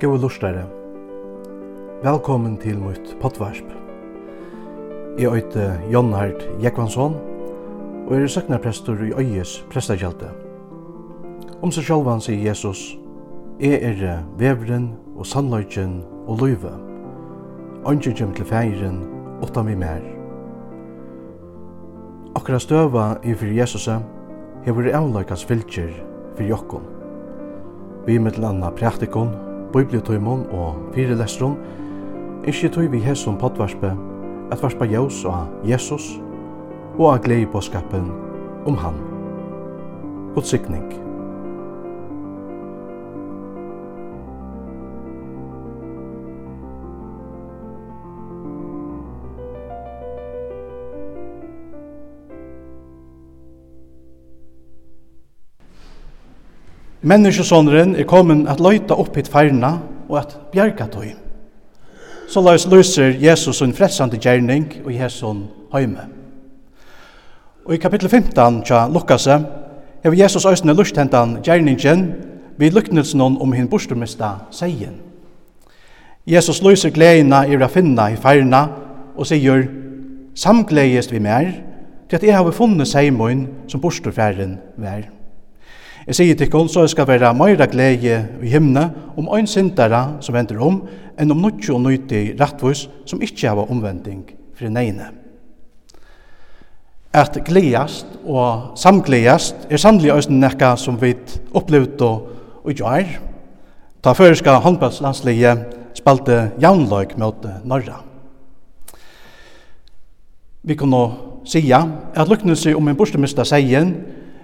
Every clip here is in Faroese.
Gåa lustare. Velkommen til mitt potvarsp. Jeg øyte Jon Hart Jekvansson, og er søknarprestor i Øyes prestakjelte. Om seg sjálvan sier Jesus, Jeg er vevren og sannløyken og løyve. Ønsker kjem til feiren, åtta mi mer. Akkurat støva i fyrir Jesusa, hever avløykans fylkjer fyrir jokkon. Vi mittel anna praktikon, bibliotøymon og fyrelestron, ikkje tøy vi hesson potvarspe, at varspa jaus og Jesus, og a glei påskapen om han. God sikning. Menneskesånderen er kommet at løyta opp hit feirna og at bjerga tøy. Så la oss løser Jesus en fredsande gjerning og Jesus høyme. Og i kapittel 15 tja Lukasse hever Jesus òsne lusthentan gjerningen vid lyknelsen om hinn bortstumista seien. Jesus løser gleina i ra finna i feirna og sier samgledest vi mer til at jeg har funnet seimoen som bortstumferden vær. Jeg sier til kål, så jeg skal være meira glede i himne om ein syndere som venter om, enn om noe og nøyti rettvis som ikke har omvending fri ene. At gledest og samgledest er sannelig også nekka som vi opplevde og ikkje er. Ta føreska håndballslandslige spalte jaunløyk mot Norra. Vi kunne sija at lukknelse om en bostemista seien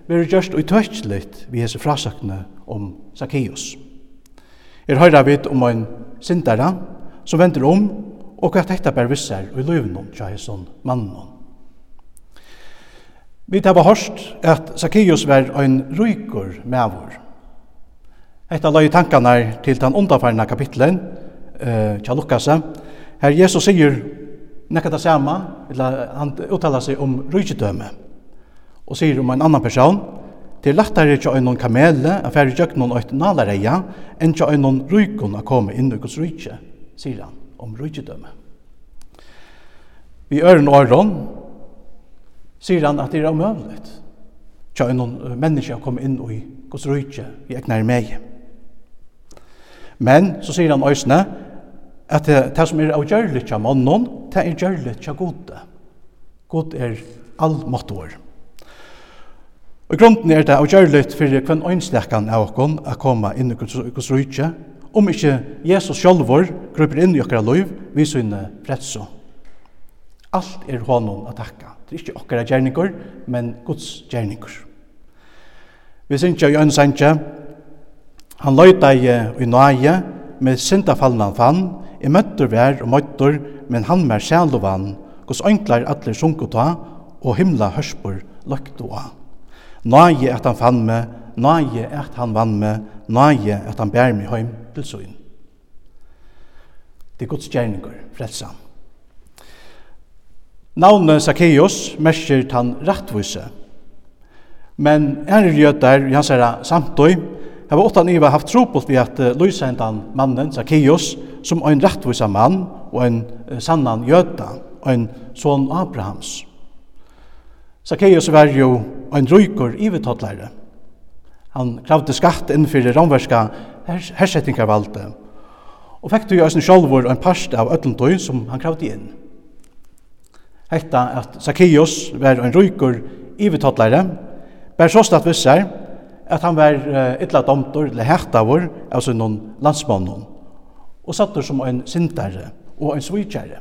verður gjørst og tøttligt við hese frasakne om Zacchaeus. Er høyra vit om ein sindara som vendur om og hva tekta ber visser og i løyvnum tja hesson mannen. Vi tar hørt at Zacchaeus var ein rykur mævur. Hetta løy tankarna til den underfarna kapitlen eh, tja Lukasa. Her Jesus sier nekka det samme, eller han uttalar seg om rykjedømme og sier om en annan person, det er lettere til en kamele å fære gjøk noen øyne nalareia enn til en rykon å komme inn i Guds rykje, sier han om rykjedømme. Vi øren og øren sier han at det er omøvlet til en menneske å komme inn i Guds rykje i egnar meg. Men så sier han øyne, at det, det som er avgjørlig til mannen, det er gjørlig til gode. God er allmåttor. Og grunden er det avgjørligt for hvem øynstekan av okken å komme inn i Guds rydtje, om ikke Jesus sjølvor grupper inn i okkara liv, vi synne fredso. Alt er honom å takka. Det er ikke okkara gjerninger, men Guds gjerninger. Vi synkja i ønsankje, han løyta i, i nøye, med syndafallna han fann, i møttur vær og møttur, men han mer sjælovan, hos ønklar atler sunkuta, og himla hørspur løktoa. Nøye at han fann meg, nøye at han vann meg, nøye at han bær meg heim til søgn. Det er Guds gjerninger, frelsa. Navnet Zacchaeus merker han rettvise. Men er jødar i hans herre samtøy, har var åttan iva haft trobult vi at uh, lysa hendan mannen, Zacchaeus, som ein rettvisa mann og ein sannan sannan og ein son Abrahams. Zacchaeus var jo ein rujkor ivetottlare. Han kravde skatt innfyrir romverska hersettingarvalde, og fekk du jo eisen sjolvor ein parst av ötlundøy som han kravde inn. Hetta at Zacchaeus var ein rujkor ivetottlare, ber såst at vissar at han var ytla domtor eller hektavor av sin landsmannen, og sattur som ein sintare og ein svitjare.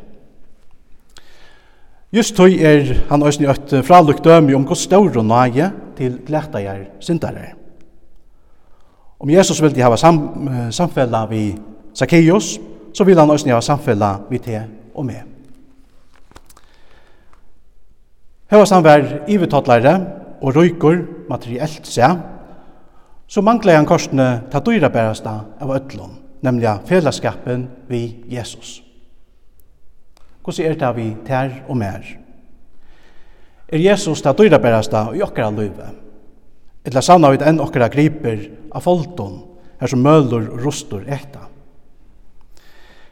Just tog er han òsni eit fralukt dømi om hos og nage til glættajar syndare. Om Jesus vildi hava sam, samfella vi Zacchaeus, så vil han òsni hava samfella vi te og me. Hevast han var ivetottlare og røykur materiellt se, så mangla han korsene ta dyra bærasta av ötlun, nemlig fellesskapen vi Jesus. Hvordan er det vi tær og mer? Er Jesus det dyra bærasta i okkara løyve? Etla sanna vi enn okkara griper av folton, her som mølur og rustur ekta.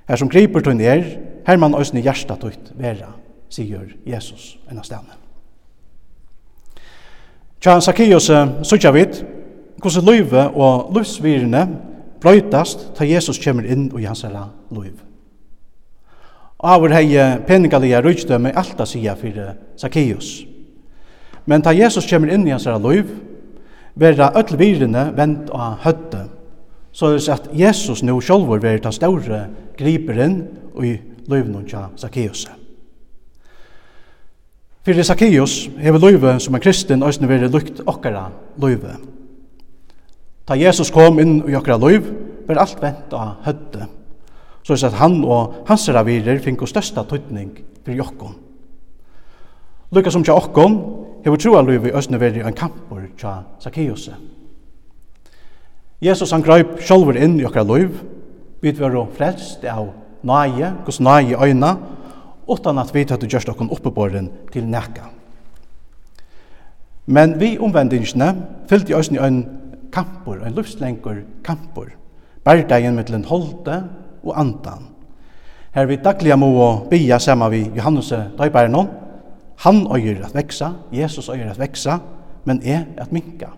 Her som griper tunn er, her man òsne hjersta tøyt vera, sier Jesus enn av stedene. Tja, Zacchaeus sutja vid, hvordan løyve og løyvsvirene brøytast ta Jesus kommer inn og i hans løyve. Avur hei peningaliga rujtdømme alt a sia fyrir Zacchaeus. Men ta Jesus kommer inn i hans herra verra vera öll virene vent a høtte, så er at Jesus nu sjolvor veri ta større griperen og i løyvnum tja Zacchaeus. Fyrir Zacchaeus hever løyve som er kristin òsne veri lukt okkara løyve. Ta Jesus kom inn i okkara løyv, var alt vent a høtte, så er at han og hans ravirer finko størsta tøytning for jokkon. Lukka som tja okkon, hever troa luiv i Østne veri en kampur tja Zacchaeus. Jesus han greip sjolver inn i okkara luiv, vi var frelst av nage, hos nage øyna, utan at vi tøyde gjørst okkon oppeborren til nekka. Men vi omvendingsne fyllt i Østne en kampur, en luftslengur kampur, Berdagen mittlen holde og andan. Her vi dagliga må og bia sama vi Johannes døyparen hon. Han øyer at veksa, Jesus øyer at veksa, men er at minka.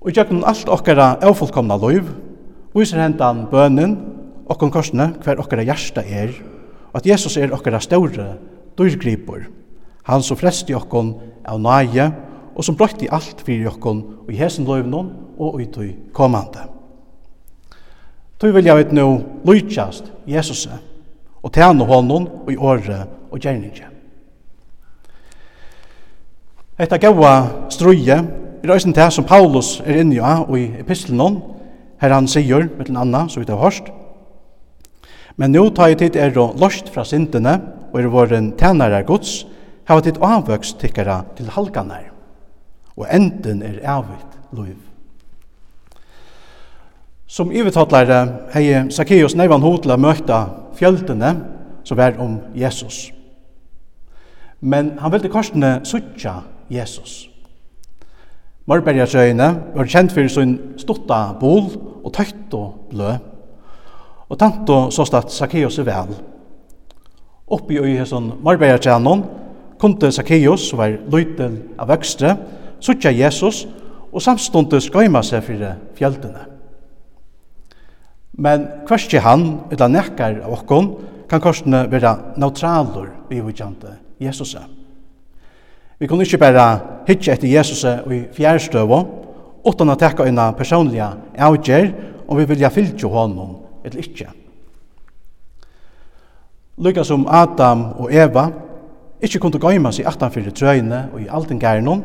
Og gjøkken alt okkara avfullkomna loiv, viser hentan bønnen, okkon korsne hver okkara hjärsta er, og at Jesus er okkara større dyrgripur. Han som fresti okkon av nage, og som brøtti alt fyrir okkon, og i hesen loivnån og ut i kommande. Du vil jeg vet nå lytjast Jesus og tjene honom og i året og gjerninge. Etta gaua struje er òsne det som Paulus er inni og i epistelen her han sier, med den anna, så vidt jeg har hørt. Men nå tar jeg tid er å lost fra sintene og er våren tjenere gods, hava tid avvøkst tikkere til halkanar og enden er avvitt lov. Som ivetottlare hei Zacchaeus neivan hotla møtta fjöldene som var om Jesus. Men han ville korsene suttja Jesus. Mørbergasøyene var kjent for sin stotta bol og tøyt og blø. Og tanto såst stod Zacchaeus vel. Oppi i hesson Mørbergasøyene kunde Zacchaeus, som var løytel av vøkstre, suttja Jesus og samstundes gøyma seg for fjöldene. Men kvarski han, eller nekkar av okkon, kan korsene være neutraler vi vidjante Jesus. Vi kunne ikke bare hitje etter Jesus i fjærstøvå, utan å tekka ina personliga avgjer om vi vilja fylgje honom eller ikkje. Lykka som Adam og Eva ikkje kunne gøyma seg atanfyrir trøyne og i altingarnon,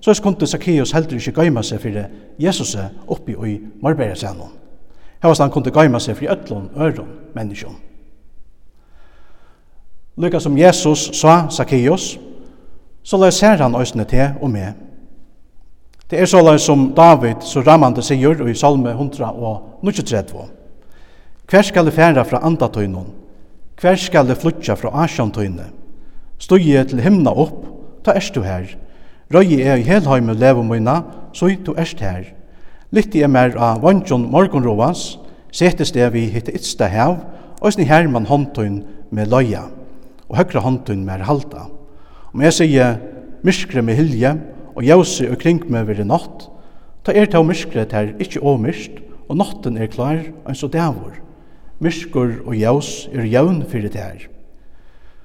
så kunne Zacchaeus heldur ikkje gøyma seg fyrir Jesus oppi og i morbergsenon. Havast han kunne gøyma seg fri ötlun öron menneskjon. Lykka som Jesus sa Zacchaeus, så lai ser han òsne til og med. Det er så lai som David så rammande sigur i salme 139. Hver skal færa fra andatøynun? Hver skal flutja fra asjantøyne? Støye til himna opp, ta erst du her. Røye er i helheim og levo møyna, så du erst her. Litt jeg mer av vantjon morgonroas, setes det vi hitte ytsta hev, og sni her man håndtun med løya, og høyre håndtun med halda. Om jeg sier myskre med hilje, og jause og kring med vire natt, ta er ta myskre ter ikkje åmyrst, og natten er klar, enn så dævor. Myskur og jaus er jaun fyrir ter.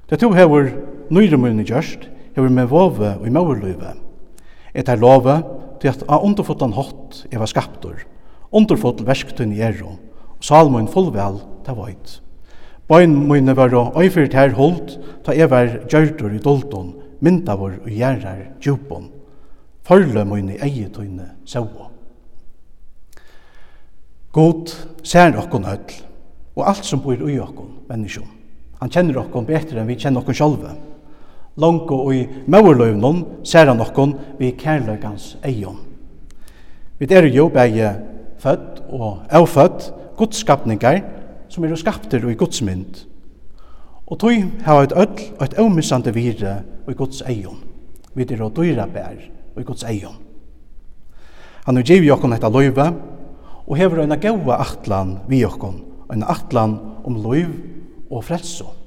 Det to hever nøyremunni gjørst, hever med vove og i maurløyve. Et er love, til at av underfotan hatt eva skaptur, underfotan versktunni eru, og salmoen fullvel ta veit. Bøyn mine var å øyfyrt her holdt, ta evar gjørtur i dolton, mynda vår og gjerrar djupon. Forløy mine eietøyne saua. God ser okkon høll, og alt som bor i okkon, menneskjon. Han kjenner okkon betre enn vi kjenner okkon sjálve langt og i møverløvnen ser han noen vi kærløkans eion. Vi er jo begge født og avfødt godskapningar som er skapter og i godsmynd. Og tog har et ødel og et avmissande vire og i gods eion. Vi er og dyra bær i gods eion. Han er givet jokken etter løyve og hever en gaua atlan vi jokken, en atlan om løyv og frelsom.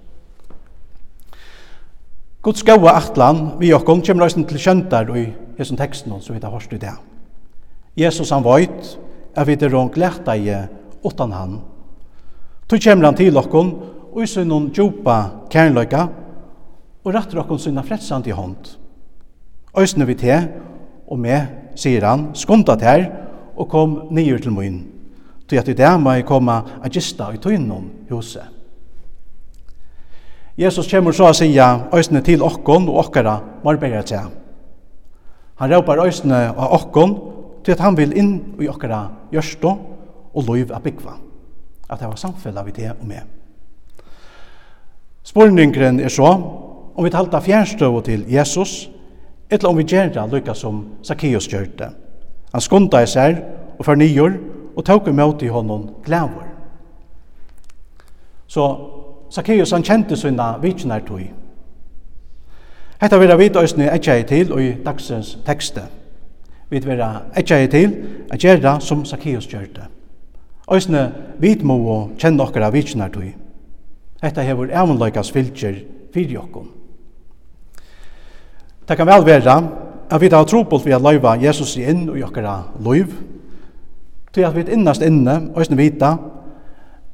Guds gaua atlan vi okkom kjem røysen til kjöntar i hesson teksten som vi tar hørst i det. Jesus han veit er vi er rånk lærta i utan han. Tu kjem han til okkom og i sunnon djupa kernløyka og rattur okkom sunna frelsand i hånd. Øysne vi te og me, sier han, skunda ter og kom nyer til mun. Tu at i det må jeg komme a gista i tøynnom huset. Jesus kommer så å si øsne til okkon og okkara marbeier til. Han råpar øsne av okkon til at han vil inn i okkara gjørstå og lov av byggva. At det var samfellet vi til og med. Spurningren er så om vi talta fjernstøv til Jesus eller om vi gjør det lykka som Zacchaeus gjør det. Han skunda i seg og fornyer og tok imot i honom glæver. Så Zacchaeus han kjente sina vitsnar tog. Hetta vera vit òsni etja i til og i dagsens tekste. Vit vera etja i til at gjerra som Zacchaeus gjørte. Òsni vit må og kjenne okkara vitsnar tog. Hetta hefur avunleikas fylgjer fyrir okkom. Det kan vel vera at vi har trobult vi har løyva Jesus inn i okkara løyv, til at vi innast inne, òsni vita,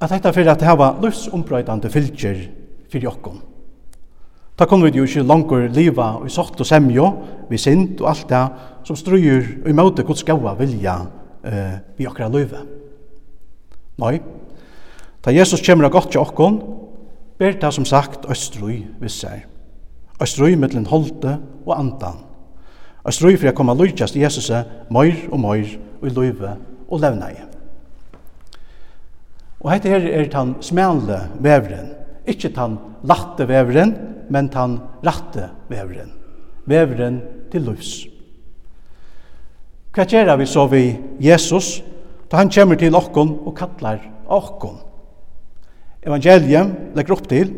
at dette fyrir at hava livsombrøydande fylgjer fyrir okkom. Ta kunne vi jo ikke langer liva i sort og semjo, vi sint og alt det som strøyer og imøte Guds gaua vilja eh, vi okkara løyve. Nei, ta Jesus kommer av godt til okkom, ber det som sagt østrøy visser. Østrøy mittlen holdte og andan. Østrøy for jeg kommer løytjast Jesus meir og meir og i løyve og levneie. Og hette her er tan smale vevren. Ikkje tan latte vevren, men tan ratte vevren. Vevren til lufs. Hva gjør vi så vi Jesus, da han kommer til okkon og kallar okkon? Evangeliet legger opp til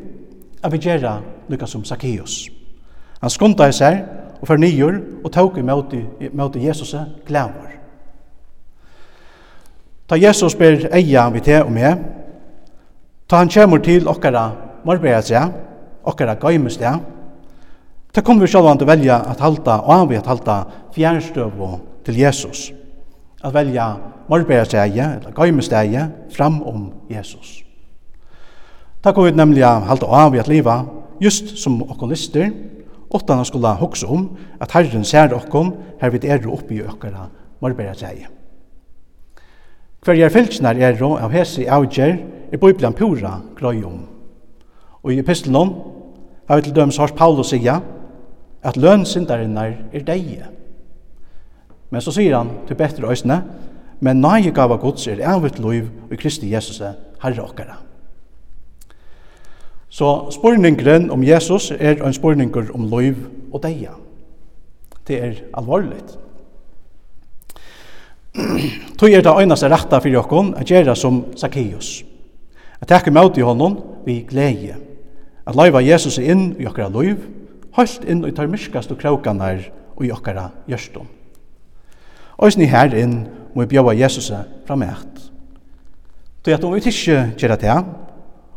at vi gjør lykka som Zacchaeus. Han skundar seg og fornyer og tók i møte Jesus glæmur. Ta Jesus ber eia vi te og med, ta han kjemur til okkara morbeia seg, okkara gaimus ta kommer vi sjálvan til velja at halda og anvi at halda fjernstøv til Jesus. At velja morbeia seg, eller gaimus seg, fram om Jesus. Ta kommer vi nemlig at halda og anvi at liva, just som okkon lister, åttan han skulle hoksa om at Herren ser okkon her vi er oppi okkara morbeia seg jeg fylgnar er og av hese avgjer er Bibelen pura grøy om. Og i epistelen har vi til dømes hørt Paulus sier at lønsindarinnar er deie. Men så sier han til betre øysene, men nøye gava gods er avvitt loiv og Kristi Jesus er herre okkara. Så spurningren om Jesus er en spurningur om loiv og deia. Det er alvorligt. Tog er det øynaste retta fyrir okkon at gjera som Zacchaeus. At takke med i honom vi glede. At loiva Jesus inn i okkara loiv, holdt inn i tarmiskast og kraukanar og i okkara gjørstum. Øysni her inn må vi bjøva Jesus fram eit. Tog at om vi ikke gjør det,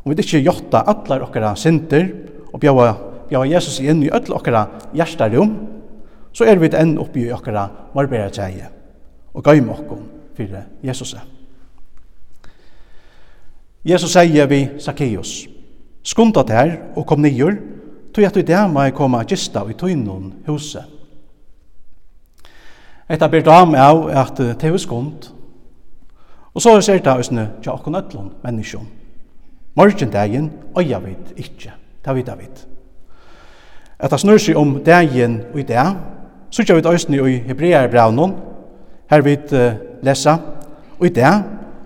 om vi ikke gjøtta atlar okkara synder og bjøva, bjøva Jesus inn i öll okkara hjertarum, så er vi enn oppi i okkara marbera tjeie og gøym okkom fyrir Jesus. Jesus sier vi Zacchaeus, skunda der og kom nýr, tog at du der må koma gista i tøynun huset. Etta ber dam av at det er skund, og så ser det òsne tja okkon ötlun menneskjon. Morgendegin øya vit ikkje, ta vita vit. Etta snur seg om dagen og i dag, så tja vit òsne i Hebrearebraunon, her vi uh, lesa, og i det,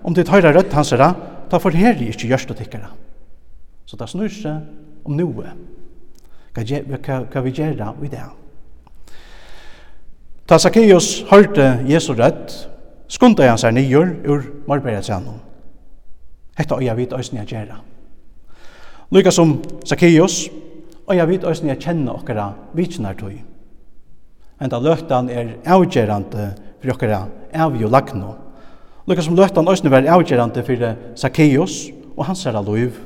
om det høyre rødt hans hansera, ta forherri ikke gjørst og tikkere. Så det snur seg om noe. Hva, hva, hva vi gjerra i det. Ta Zacchaeus hørte Jesu rødt, skundte han seg nyer ur Marbeiratsanon. Hetta øya vit øysni jeg gjør. Lykke som Zacchaeus, øya vit øysni jeg kjenner okkara vitsnar tøy. Enda løktan er avgjerande for okkara avgjø og lagno. Lukka som løttan òsne var avgjerande for Zacchaeus og hans herra loiv.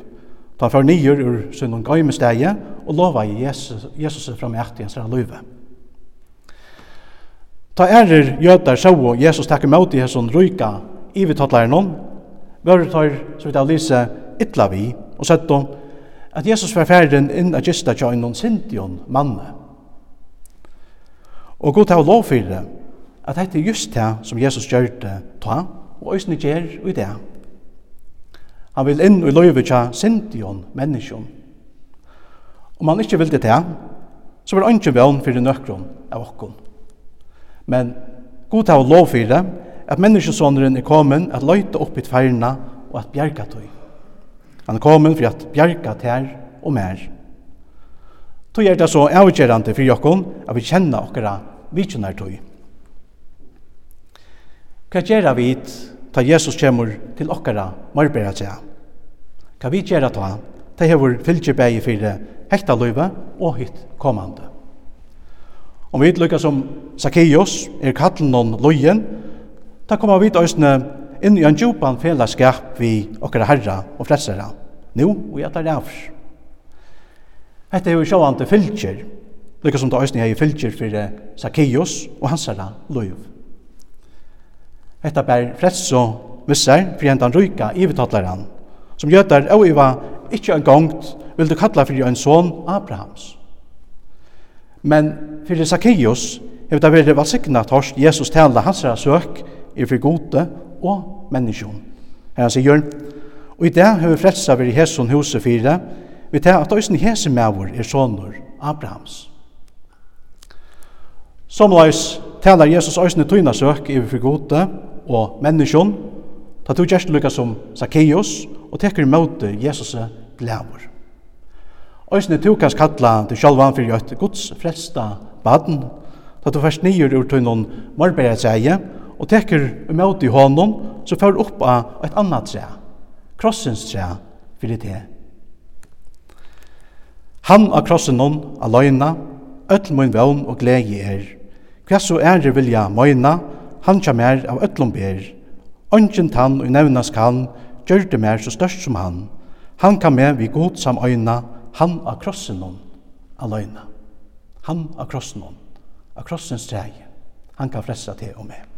Ta for nyer ur sunnum gaimestegi og lova i Jesus, Jesus fram i akt hans herra loive. Ta erer jødar sjå Jesus takkar møte i hesson ryka ivitattlaren hon, vörur tar, så vidt av Lise, ytla vi, og sett at Jesus var ferden inn at gista tja innan sintion manne. Og god av lov fyrir at dette er just det som Jesus gjør det ta, og øsne gjør i det. Han vil inn og løyve tja sintion, menneskjon. Om han ikke vil det ta, så vil han ikke vøvn for nøkron av okkon. Men god av lov for det, at menneskesånderen er kommet at løyte opp i tverna og at bjerga tog. Han er kommet for at bjerga tær og mer. Tog er det så avgjerande for jokkon at vi kjenner okkara vidtjennar tøy. Hva gjør vi ta Jesus kommer til okkara marbera tja? Hva vi gjør ta? Det hever fylgjebægi fyrir hekta løyve og hitt kommande. Om vi lukka som Zacchaeus er kallen noen løyen, da kommer vi øysene inn i en djupan fellesskap vi okkara herra og frelsera. Nå, og jeg tar avs. Hette er jo sjåvante fylgjer, lukka som det òsne er fylgjer fyrir Zacchaeus og hans herra løyve. Hetta bær fretso missar fyrir hendan ryka ivetallaren, som gjøtar au iva ikkje en gongt vil du kalla fyrir en son Abrahams. Men fyrir Zacchaeus hefur det vært valsikna torst Jesus tala hans søk i fyrir gode og menneskjon. Her han sier, og i det hefur frelsa vi i Hesson huset fire, vi tar at òsne hese mevor er sonur Abrahams. Somleis talar Jesus òsne tøyna søk i fyrir gode og menneskjon, ta to gjerst lukka som Zacchaeus, og tekur møte Jesus glæver. Øysene to kan kalla til sjalvan fyrir et gods frelsta baden, ta to fyrst nyer ur tøynon marbera tseie, og tekur møte i hånden, så fyrir upp av et annat tse, krossens tse, fyrir det. Han av krossen noen aløyna, öll mun vøvn og glegi er. Hva så ære vilja møyna, han kja mer av öllum ber. Ongen tann og nevnas kan, gjørte mer så størst som han. Han kan med vi god sam øyna, han av krossen hon, aløyna. Han av krossen hon, av krossens treie. Han kan fressa til og med.